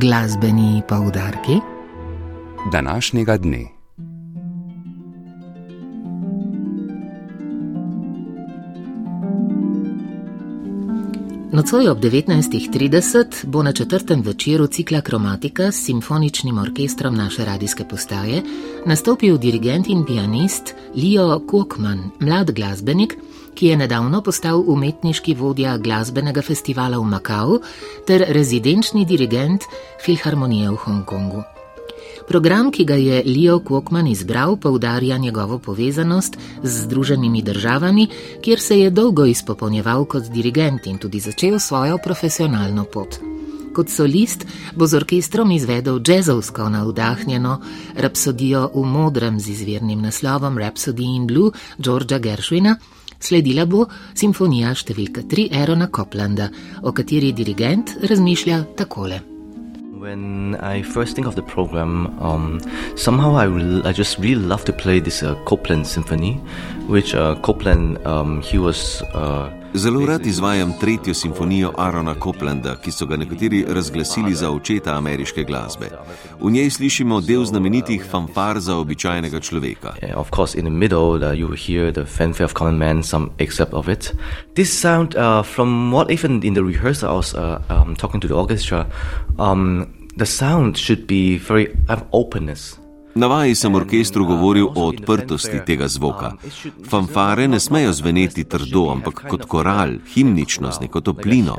Glasbeni poudarki današnjega dne. Nocoj ob 19.30 bo na četrtem večeru cikla Kromatika s simfoničnim orkestrom naše radijske postaje nastopil dirigent in pianist Leo Kokman, mlad glasbenik, ki je nedavno postal umetniški vodja glasbenega festivala v Makau ter rezidenčni dirigent Filharmonije v Hongkongu. Program, ki ga je Leo Kokman izbral, poudarja njegovo povezanost z Združenimi državami, kjer se je dolgo izpopolnjeval kot dirigent in tudi začel svojo profesionalno pot. Kot solist bo z orkestrom izvedel jazzovsko navdahnjeno rapsodijo v modrem z izvirnim naslovom Rhapsody in Blue Georgea Gershwina, sledila bo simfonija številka 3 Erona Coplanda, o kateri dirigent razmišlja takole. When I first think of the program, um, somehow I, I just really love to play this uh, Copland symphony, which uh, Copland, um, he was. Uh, Zelo rad izvajam tretjo simfonijo Arona Coplanda, ki so ga nekateri razglasili za očeta ameriške glasbe. V njej slišimo del znamenitih fanfar za običajnega človeka. Of course, in the middle, uh, you hear the fanfare of common man, some excerpt of it. This sound, uh, from what even in the rehearsal I was uh, um, talking to the orchestra, um, the sound should be very have openness. Na vaji sem orkestru govoril o odprtosti tega zvoka. Fanfare ne smejo zveneti trdo, ampak kot koral, himnično, z neko toplino.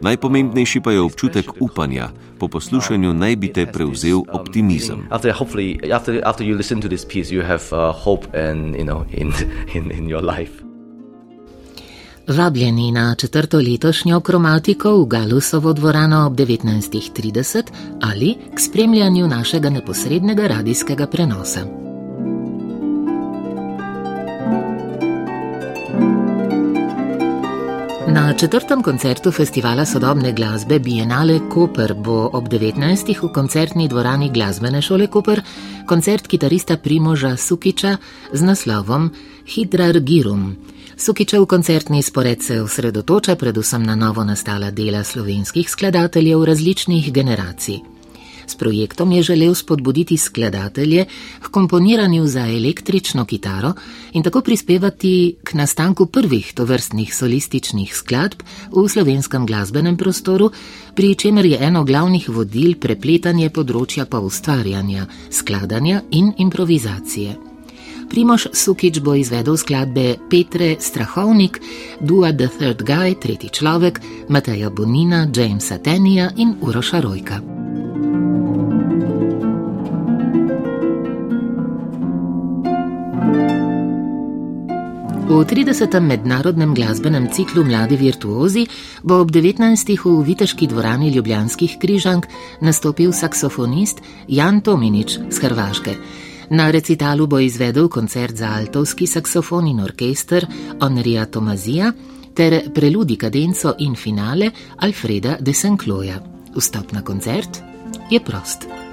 Najpomembnejši pa je občutek upanja. Po poslušanju naj bi te prevzel optimizem. After you listen to this piece, you have uh, hope and, you know, in, in, in your life. Vabljeni na četrto letošnjo kromatiko v Galusovo dvorano ob 19.30 ali k spremljanju našega neposrednega radijskega prenosa. Na četrtem koncertu festivala sodobne glasbe Bienale Koper bo ob 19. v koncertni dvorani glasbene šole Koper koncert kitarista Primoža Sukiča z naslovom Hidrar Girum. Sukičev koncertni spored se osredotoča predvsem na novo nastala dela slovenskih skladateljev različnih generacij. S projektom je želel spodbuditi skladatelje k komponiranju za električno kitaro in tako prispevati k nastanku prvih tovrstnih solističnih skladb v slovenskem glasbenem prostoru, pri čemer je eno glavnih vodil prepletanje področja pa ustvarjanja, skladanja in improvizacije. Primoš Sukič bo izvedel skladbe Petre Strahovnik, Dua the Third Guy, Tretji človek, Mateja Bonina, Jamesa Tenija in Uroša Rojka. V 30. mednarodnem glasbenem ciklu Mladi virtuozi bo ob 19. v Viteški dvorani Ljubljanskih križank nastopil saksofonist Jan Tominič z Hrvaške. Na recitalu bo izvedel koncert za altovski saksofon in orkester Onrija Tomazija ter preludi kadenco in finale Alfreda de Saint-Cloja. Vstop na koncert je prost.